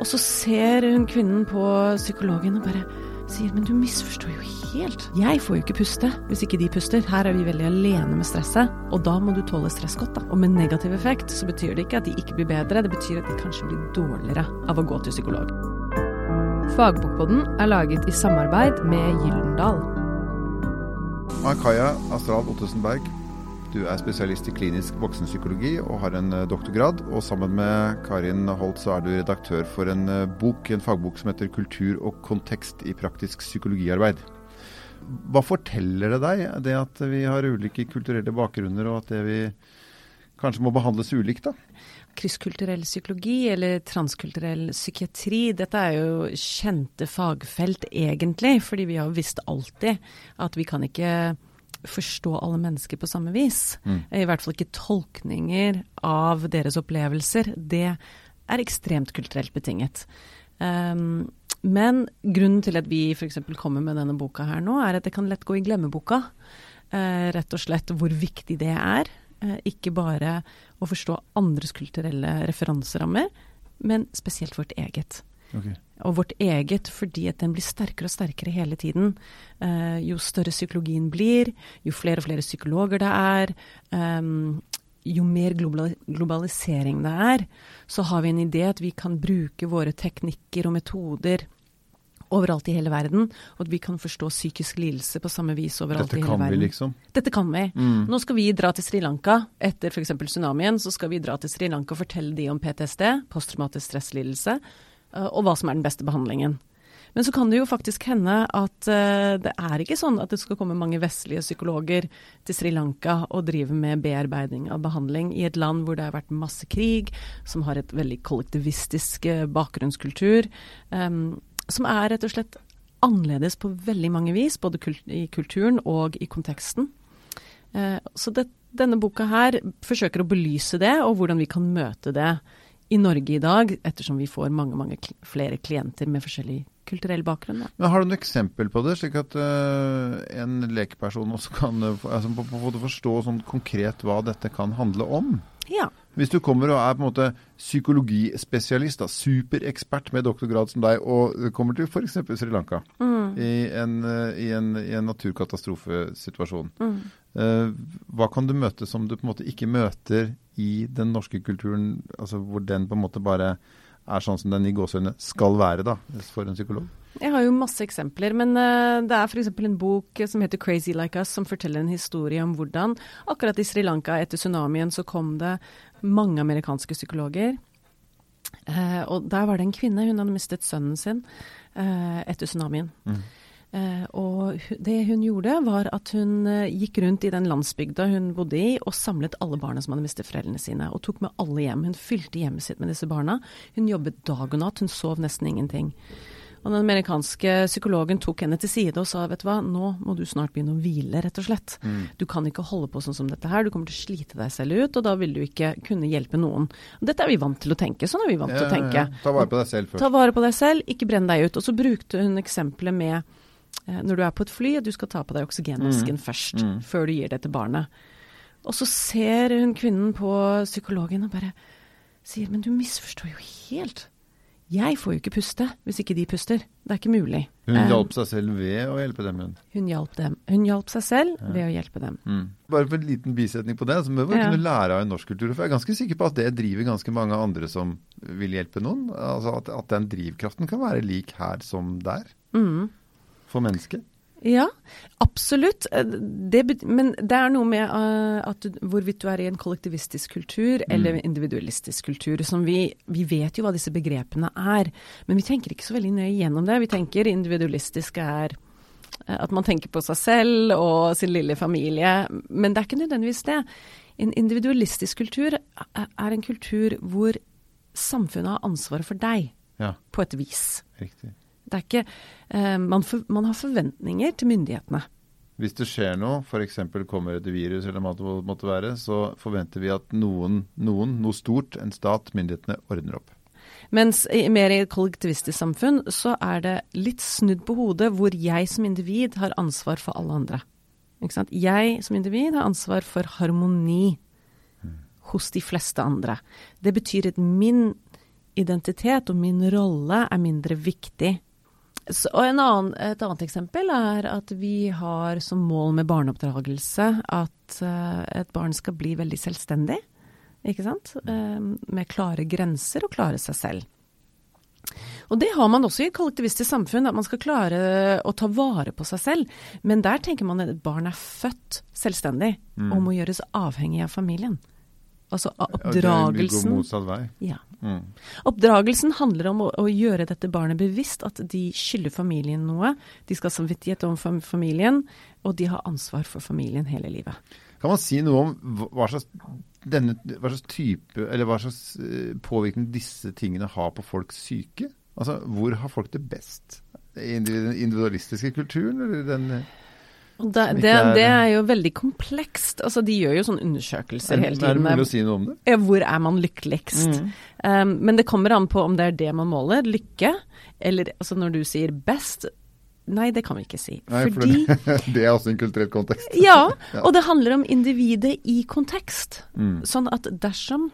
Og så ser hun kvinnen på psykologen og bare sier men du misforstår jo helt. Jeg får jo ikke puste hvis ikke de puster. Her er vi veldig alene med stresset, og da må du tåle stress godt. da. Og med negativ effekt så betyr det ikke at de ikke blir bedre, det betyr at de kanskje blir dårligere av å gå til psykolog. Fagbokpodden er laget i samarbeid med Gyldendal. Akaya Astral Ottesen Berg, du er spesialist i klinisk voksenpsykologi og har en eh, doktorgrad. Og sammen med Karin Holt så er du redaktør for en eh, bok, en fagbok som heter 'Kultur og kontekst i praktisk psykologiarbeid'. Hva forteller det deg, det at vi har ulike kulturelle bakgrunner, og at det vi kanskje må behandles ulikt, da? krysskulturell psykologi eller transkulturell psykiatri, dette er jo kjente fagfelt egentlig, fordi vi har visst alltid at vi kan ikke forstå alle mennesker på samme vis. Mm. I hvert fall ikke tolkninger av deres opplevelser. Det er ekstremt kulturelt betinget. Um, men grunnen til at vi f.eks. kommer med denne boka her nå, er at det kan lett gå i glemmeboka. Uh, rett og slett hvor viktig det er. Uh, ikke bare å forstå andres kulturelle referanserammer, men spesielt vårt eget. Okay. Og vårt eget fordi at den blir sterkere og sterkere hele tiden. Uh, jo større psykologien blir, jo flere og flere psykologer det er, um, jo mer global globalisering det er, så har vi en idé at vi kan bruke våre teknikker og metoder overalt i hele verden, og at vi kan forstå psykisk lidelse på samme vis overalt i hele verden. Dette kan vi, liksom? Dette kan vi. Mm. Nå skal vi dra til Sri Lanka etter f.eks. tsunamien. Så skal vi dra til Sri Lanka og fortelle de om PTSD, posttraumatisk stresslidelse. Eh, og hva som er den beste behandlingen. Men så kan det jo faktisk hende at uh, det er ikke sånn at det skal komme mange vestlige psykologer til Sri Lanka og drive med bearbeiding av behandling i et land hvor det har vært masse krig, som har et veldig kollektivistisk uh, bakgrunnskultur, um, som er rett og slett annerledes på veldig mange vis, både kult i kulturen og i konteksten. Uh, så det, denne boka her forsøker å belyse det, og hvordan vi kan møte det i Norge i dag, ettersom vi får mange mange flere klienter med forskjellig kulturell bakgrunn. Da. Men Har du noe eksempel på det, slik at uh, en lekeperson også kan uh, altså, på, på, på forstå sånn konkret hva dette kan handle om? Ja. Hvis du kommer og er på en måte psykologispesialist, da, superekspert med doktorgrad som deg, og kommer til f.eks. Sri Lanka mm. i, en, uh, i, en, i, en, naturkatastrofesituasjon. Mm. hva kan du møte som du på en måte ikke møter i den norske kulturen, altså hvor den på en måte bare er sånn som den i gåsehudene skal være da, for en psykolog? Jeg har jo masse eksempler, men uh, det er f.eks. en bok som heter 'Crazy Like Us', som forteller en historie om hvordan akkurat i Sri Lanka etter tsunamien så kom det mange amerikanske psykologer. Eh, og der var det en kvinne, hun hadde mistet sønnen sin eh, etter tsunamien. Mm. Eh, og det hun gjorde, var at hun eh, gikk rundt i den landsbygda hun bodde i, og samlet alle barna som hadde mistet foreldrene sine, og tok med alle hjem. Hun fylte hjemmet sitt med disse barna. Hun jobbet dag og natt, hun sov nesten ingenting. Og den amerikanske psykologen tok henne til side og sa vet du hva, nå må du snart begynne å hvile, rett og slett. Mm. Du kan ikke holde på sånn som dette her, du kommer til å slite deg selv ut, og da vil du ikke kunne hjelpe noen. Dette er vi vant til å tenke, sånn er vi vant ja, til å tenke. Ja, ta vare på deg selv først. Ta vare på deg selv, ikke brenn deg ut. Og så brukte hun eksempelet med Eh, når du er på et fly, at du skal ta på deg oksygenmasken mm. først, mm. før du gir det til barnet. Og så ser hun kvinnen på psykologen og bare sier men du misforstår jo helt. Jeg får jo ikke puste hvis ikke de puster. Det er ikke mulig. Hun eh, hjalp seg selv ved å hjelpe dem? Hun, hun hjalp dem. Hun hjalp seg selv ved å hjelpe dem. Mm. Bare for en liten bisetning på det, så må vi ja. kunne lære av en norsk kultur. For jeg er ganske sikker på at det driver ganske mange andre som vil hjelpe noen. Altså at, at den drivkraften kan være lik her som der. Mm for mennesket? Ja, absolutt. Eh, det, men det er noe med uh, at du, hvorvidt du er i en kollektivistisk kultur mm. eller individualistisk kultur. som vi, vi, vet jo hva disse begrepene er, men vi tenker ikke så veldig nøye gjennom det. Vi tenker individualistisk er uh, at man tenker på seg selv og sin lille familie, men det er ikke nødvendigvis det. En individualistisk kultur er en kultur hvor samfunnet har ansvaret for deg, ja. på et vis. Riktig. Det er ikke eh, man, for, man, har forventninger til myndighetene. Hvis det skjer noe, f.eks. kommer et virus eller hva det måtte være, så forventer vi at noen, noen, noe stort, en stat, myndighetene, ordner opp. Mens i, mer i et kollektivistisk samfunn så er det litt snudd på hodet, hvor jeg som individ har ansvar for alle andre. Jeg som individ har ansvar for harmoni hos de fleste andre. Det betyr at min identitet og min rolle er mindre viktig. Så, og annen, et annet eksempel er at vi har som mål med barneoppdragelse at uh, et barn skal bli veldig selvstendig. Ikke sant? Uh, med klare grenser og klare seg selv. Og det har man også i et kollektivistisk samfunn, at man skal klare å ta vare på seg selv. Men der tenker man at et barn er født selvstendig mm. og må gjøres avhengig av familien. Altså oppdragelsen ja, mm. Oppdragelsen handler om å, å, gjøre dette barnet bevisst at de skylder familien noe. De skal ha samvittighet om familien, og de har ansvar for familien hele livet. Kan man si noe om hva slags, denne, hva slags type, eller hva slags eh, påvirkning disse tingene har på folks syke? Altså, hvor har folk det best? I den individualistiske kulturen, eller den det, det, det, er jo veldig komplekst. Altså, de gjør jo sånne undersøkelser er, hele tiden. Er det mulig å si noe om det? Hvor er man lykkeligst? Mm. Um, men det kommer an på om det er det man måler, lykke. Eller altså, når du sier best, Nei, det kan vi ikke si. Nei, Fordi for det, er også en kulturell kontekst. ja, ja, og det handler om individet i kontekst. Mm. Sånn at dersom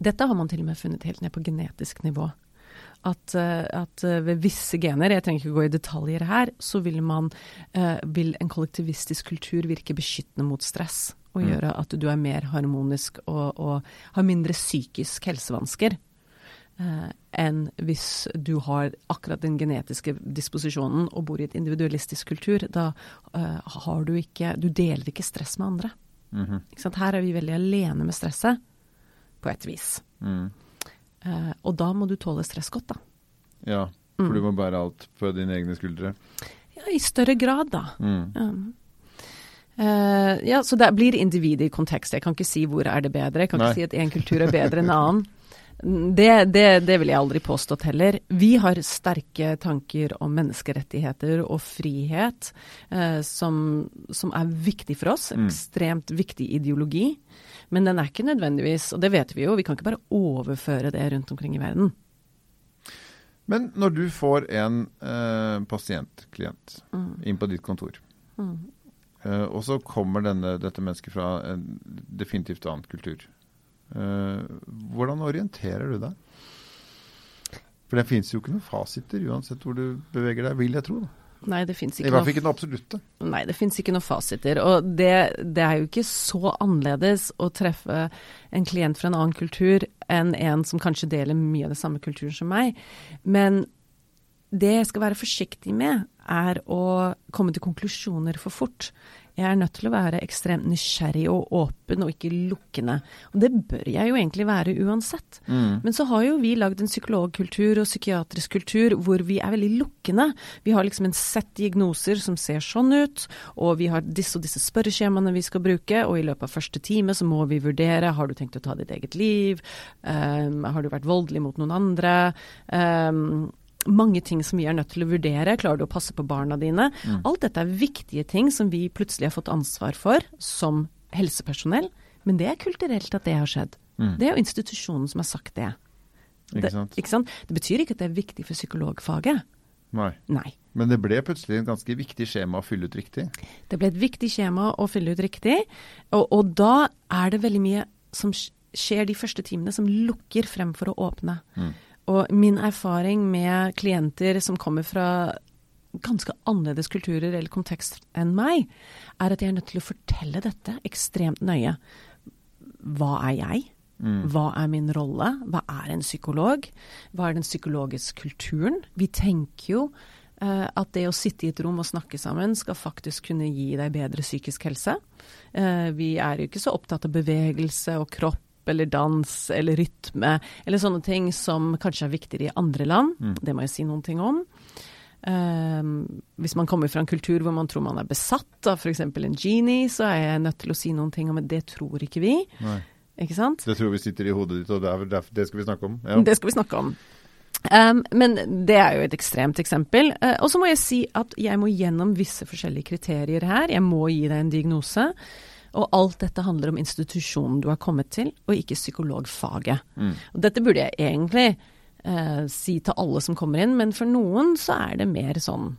Dette har man til og med funnet helt ned på genetisk nivå at, eh, at, eh, ved visse gener, jeg trenger ikke gå i detaljer her, så vil, man, uh, vil en kollektivistisk kultur virke beskyttende mot stress. Og mm. gjøre at du er mer harmonisk og, og har mindre psykisk helsevansker. Uh, enn hvis du har akkurat den genetiske disposisjonen og bor i et individualistisk kultur. Da uh, har du ikke Du deler ikke stress med andre. Mm -hmm. Her er vi veldig alene med stresset, på et vis. Mm. Uh, og da må du tåle stress godt, da. Ja, for mm. du må bære alt på dine egne skuldre? Ja, i større grad, da. Mm. Um, uh, ja, så det blir individet i kontekst. Jeg kan ikke si hvor er det bedre. Jeg kan Nei. ikke si at én kultur er bedre enn en annen. Det, det, det vil jeg aldri påstått heller. Vi har sterke tanker om menneskerettigheter og frihet eh, som, som, er viktig for oss. Mm. Ekstremt viktig ideologi. Men den er ikke nødvendigvis, og det vet vi jo, vi kan ikke bare overføre det rundt omkring i verden. Men når du får en eh, pasientklient mm. inn på ditt kontor, mm. Eh, og så kommer denne, dette mennesket fra en definitivt annen kultur, eh, hvordan orienterer du deg? For det finnes jo ikke noen fasiter uansett hvor du beveger deg, vil jeg tro. da. Nei, det fins ikke den absolutte. Nei, det fins ikke noen fasiter. Og det, det, er jo ikke så annerledes å treffe en klient fra en annen kultur enn en som kanskje deler mye av det samme kulturen som meg. Men det jeg skal være forsiktig med, er å komme til konklusjoner for fort. Jeg er nødt til å være ekstremt nysgjerrig og åpen og ikke lukkende. Og det bør jeg jo egentlig være uansett. Mm. Men så har jo vi lagd en psykologkultur og psykiatrisk kultur hvor vi er veldig lukkende. Vi har liksom en sett diagnoser som ser sånn ut, og vi har disse og disse spørreskjemaene vi skal bruke, og i løpet av første time så må vi vurdere har du tenkt å ta ditt eget liv, um, har du vært voldelig mot noen andre. Um, mange ting som vi er nødt til å vurdere. Klarer du å passe på barna dine? Mm. Alt dette er viktige ting som vi plutselig har fått ansvar for som helsepersonell. Men det er kulturelt at det har skjedd. Mm. Det er jo institusjonen som har sagt det. Ikke sant? Det, ikke sant? det betyr ikke at det er viktig for psykologfaget. Nei. Nei. Men det ble plutselig et ganske viktig skjema å fylle ut riktig? Det ble et viktig skjema å fylle ut riktig. Og, og da er det veldig mye som skjer de første timene som lukker frem for å åpne. Mm. Og min erfaring med klienter som kommer fra ganske annerledes kulturer eller kontekst enn meg, er at jeg er nødt til å fortelle dette ekstremt nøye. Hva er jeg? Mm. Hva er min rolle? Hva er en psykolog? Hva er den psykologiske kulturen? Vi tenker jo uh, at det å sitte i et rom og snakke sammen skal faktisk kunne gi deg bedre psykisk helse. Uh, vi er jo ikke så opptatt av bevegelse og kropp eller dans eller rytme, eller sånne ting som kanskje er viktigere i andre land. Mm. Det må jeg si noen ting om. Um, hvis man kommer fra en kultur hvor man tror man er besatt av f.eks. en genie, så er jeg nødt til å si noen ting om at det tror ikke vi. Nei. Ikke sant? Det tror vi sitter i hodet ditt, og det, er, det skal vi snakke om. Ja. Det skal vi snakke om. Um, men det er jo et ekstremt eksempel. Uh, og så må jeg si at jeg må gjennom visse forskjellige kriterier her. Jeg må gi deg en diagnose. Og alt dette handler om institusjonen du har kommet til, og ikke psykologfaget. Mm. Og dette burde jeg egentlig eh, si til alle som kommer inn, men for noen så er det mer sånn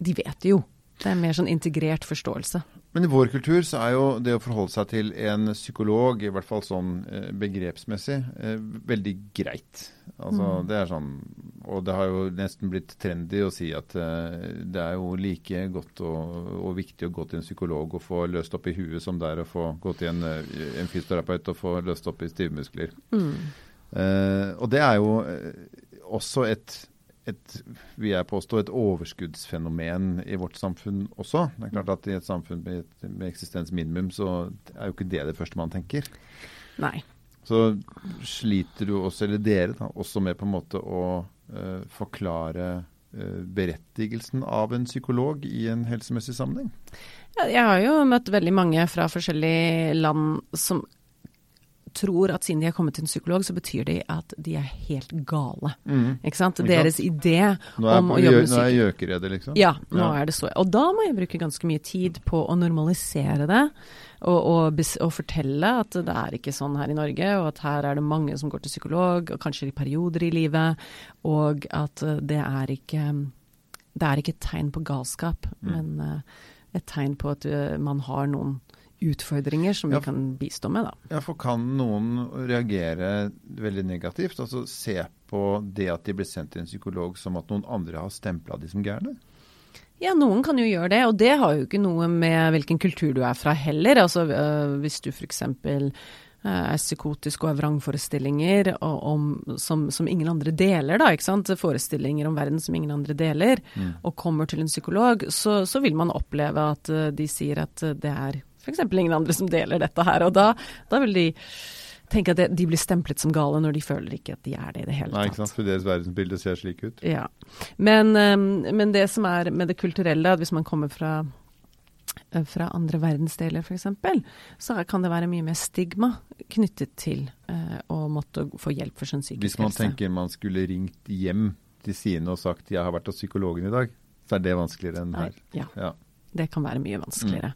De vet det jo. Det er mer sånn integrert forståelse. Men i vår kultur så er jo det å forholde seg til en psykolog, i hvert fall sånn eh, begrepsmessig, eh, veldig greit. Altså Mm. det er sånn Og det har jo nesten blitt trendy å si at eh, det er jo like godt og, og viktig å gå til en psykolog og få løst opp i huet som det er å få gå til en, en fysioterapeut og få løst opp i stivmuskler. Mm. Uh, og det er jo også et, et vil jeg påstå, et overskuddsfenomen i vårt samfunn også. Det er klart at I et samfunn med, med eksistensminimum så er jo ikke det det første man tenker. Nei. Så sliter du også, eller dere, da, også med på en måte å uh, forklare uh, berettigelsen av en psykolog i en helsemessig sammenheng? Ja, Jeg har jo møtt veldig mange fra forskjellige land som tror at siden de har kommet til en psykolog, så betyr det at de er helt gale. Ikke sant? Deres idé om å jobbe med psykolog. nå er gjøkeredde, liksom? Ja, nå Ja. er det så. Og da må jeg bruke ganske mye tid på å normalisere det, og, og, og fortelle at det er ikke sånn her i Norge, og at her er det mange som går til psykolog, og kanskje i perioder i livet, og at eh, det er ikke Det er ikke et tegn på galskap, Mm. men eh, et tegn på at eh, man har noen utfordringer som Ja, vi kan bistå med, da. Ja, for kan noen reagere veldig negativt? Altså se på det at de blir sendt til en psykolog som at noen andre har stempla de som gærne? Ja, noen kan jo gjøre det, og det har jo ikke noe med hvilken kultur du er fra heller. Altså øh, hvis du f.eks. er psykotisk og har vrangforestillinger om, som, som ingen andre deler, da, ikke sant. Forestillinger om verden som ingen andre deler, og kommer til en psykolog, så, så vil man oppleve at øh, de sier at øh, det er f.eks. ingen andre som deler dette her. Og da, da vil de tenke at de blir stemplet som gale når de føler ikke at de er det i det hele Nei, tatt. ikke sant? For deres verdensbilde ser slik ut. Ja. Men, um, men det som er med det kulturelle, at hvis man kommer fra, eh, fra andre verdensdeler f.eks., så kan det være mye mer stigma knyttet til eh, å måtte få hjelp for sin psykiske Hvis man helse. tenker man skulle ringt hjem til sine og sagt 'jeg har vært hos psykologen i dag', så er det vanskeligere enn Nei, her. ja, Ja. Det kan være mye vanskeligere.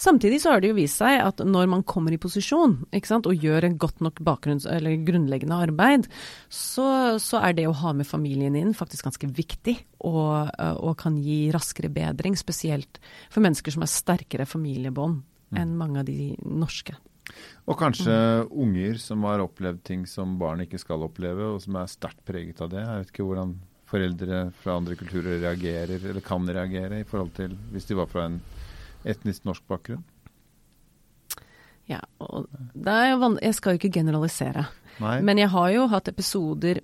Samtidig så har det jo vist seg at når man kommer i posisjon ikke sant, og gjør en godt nok grunnleggende arbeid, så, så er det å ha med familien inn faktisk ganske viktig, og, og kan gi raskere bedring, spesielt for mennesker som har sterkere familiebånd enn mange av de norske. Og kanskje Mm. unger som har opplevd ting som barn ikke skal oppleve, og som er sterkt preget av det. Jeg vet ikke hvordan foreldre fra andre kulturer reagerer, eller kan reagere, i forhold til hvis de var fra en etnisk norsk bakgrunn. Ja, og er jeg skal jo ikke generalisere, Nei, men jeg har jo hatt episoder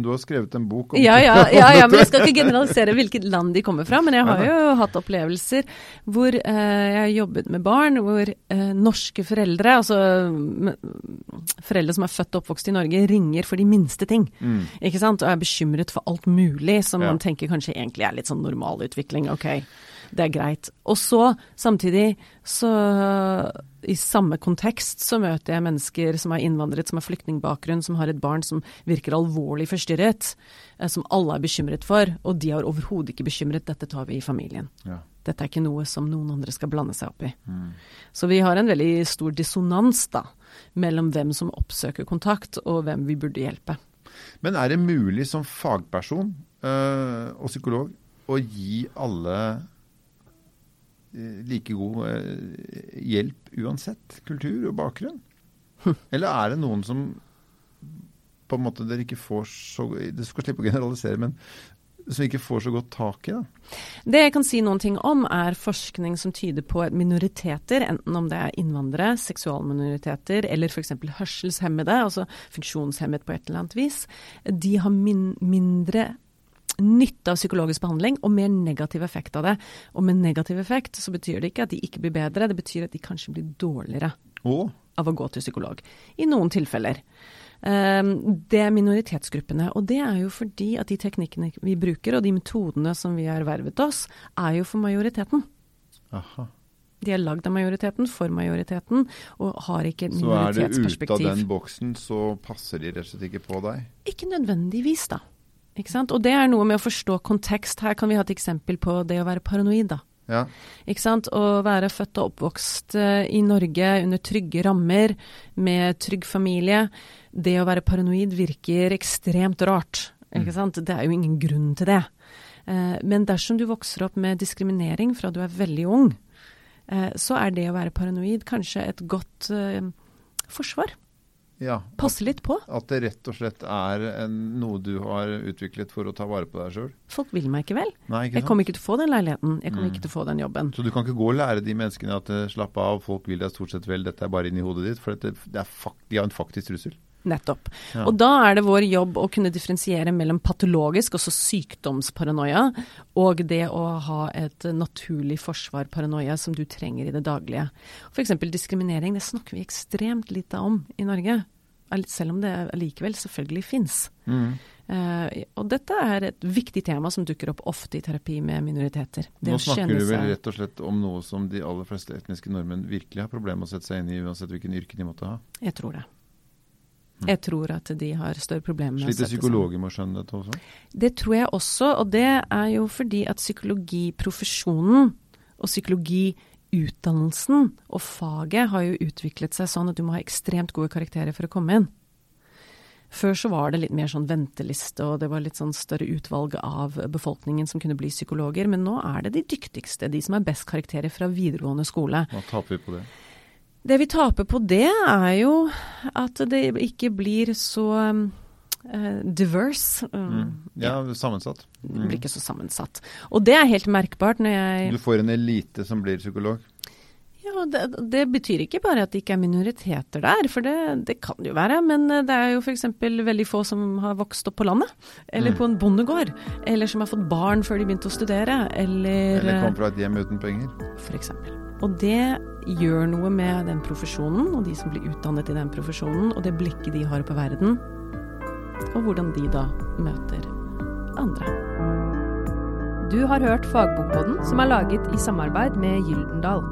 du har skrevet en bok om Ja, ja, ja, ja, men jeg skal ikke generalisere hvilket land de kommer fra. Men jeg har jo hatt opplevelser hvor eh, jeg har jobbet med barn hvor eh, norske foreldre, altså foreldre som er født og oppvokst i Norge, ringer for de minste ting. Mm. Ikke sant? Og er bekymret for alt mulig som man tenker kanskje egentlig er litt sånn normalutvikling. Ok, det er greit. Og så, samtidig, så i samme kontekst så møter jeg mennesker som har innvandret, som har flyktningbakgrunn, som har et barn som virker alvorlig forstyrret, eh, som alle er bekymret for, og de har overhodet ikke bekymret. Dette tar vi i familien. Ja. Dette er ikke noe som noen andre skal blande seg opp i. Mm. Så vi har en veldig stor dissonans da, mellom hvem som oppsøker kontakt, og hvem vi burde hjelpe. Men er det mulig som fagperson øh, og psykolog å gi alle like god øh, hjelp uansett kultur og bakgrunn? Eller er det noen som på en måte dere ikke får så Du skal slippe å generalisere, men som ikke får så godt tak i? da? Det jeg kan si noen ting om, er forskning som tyder på at minoriteter, enten om det er innvandrere, seksualminoriteter eller f.eks. hørselshemmede, altså funksjonshemmet på et eller annet vis, de har min mindre nytte av psykologisk behandling og mer negativ effekt av det. Og med negativ effekt så betyr det ikke at de ikke blir bedre, det betyr at de kanskje blir dårligere oh. av å gå til psykolog. I noen tilfeller. Um, det er minoritetsgruppene. Og det er jo fordi at de teknikkene vi bruker, og de metodene som vi har vervet oss, er jo for majoriteten. aha. De er lagd av majoriteten, for majoriteten, og har ikke et Så er du ute av den boksen, så passer de rett og slett ikke på deg? Ikke nødvendigvis, da. Ikke sant? Og det er noe med å forstå kontekst. Her kan vi ha et eksempel på det å være paranoid, da. Ja. Ikke sant? Å være født og oppvokst eh, i Norge under trygge rammer, med trygg familie. Det å være paranoid virker ekstremt rart. Ikke sant? Det er jo ingen grunn til det. Eh, Men dersom du vokser opp med diskriminering fra du er veldig ung, eh, så er det å være paranoid kanskje et godt forsvar. Ja, Passe litt på. At det rett og slett er en, noe du har utviklet for å ta vare på deg sjøl? Folk vil meg ikke vel. Nei, ikke Jeg kommer ikke til å få den leiligheten. Jeg kommer Mm. ikke til å få den jobben. Så du kan ikke gå og lære de menneskene at eh, slapp av, folk vil deg stort sett vel, dette er bare inni hodet ditt. For dette, det er de har en faktisk trussel. Nettopp. Ja. Og da er det vår jobb å kunne differensiere mellom patologisk, altså sykdomsparanoia, og det å ha et naturlig forsvar paranoia som du trenger i det daglige. F.eks. diskriminering, det snakker vi ekstremt lite om i Norge. Selv om det allikevel selvfølgelig fins. Mm. Uh, og dette er et viktig tema som dukker opp ofte i terapi med minoriteter. Det Nå snakker du vel rett og slett om noe som de aller fleste etniske nordmenn virkelig har problemer med å sette seg inn i, uansett hvilken yrke de måtte ha. Jeg tror det. Jeg tror at de har større problemer med å Mm. Sliter sette seg psykologer med å skjønne dette også? Det tror jeg også, og det er jo fordi at psykologiprofesjonen og psykologiutdannelsen og faget har jo utviklet seg sånn at du må ha ekstremt gode karakterer for å komme inn. Før så var det litt mer sånn venteliste, og det var litt sånn større utvalg av befolkningen som kunne bli psykologer, men nå er det de dyktigste, de som har best karakterer fra videregående skole. Hva taper vi på det? Det vi taper på det, er jo at det ikke blir så diverse. Mm. Ja, sammensatt. Det blir ikke så sammensatt. Og det er helt merkbart når jeg Du får en elite som blir psykolog. Ja, det, det betyr ikke bare at det ikke er minoriteter der, for det, det kan det jo være. Men eh, det er jo f.eks. veldig få som har vokst opp på landet. Eller Mm. på en bondegård. Eller som har fått barn før de begynte å studere. Eller, Eller kom fra et hjem uten penger. f.eks. Og det gjør noe med den profesjonen, og de som blir utdannet i den profesjonen, og det blikket de har på verden. Og hvordan de da møter andre. Du har hørt Fagbokpodden, som er laget i samarbeid med Gyldendal.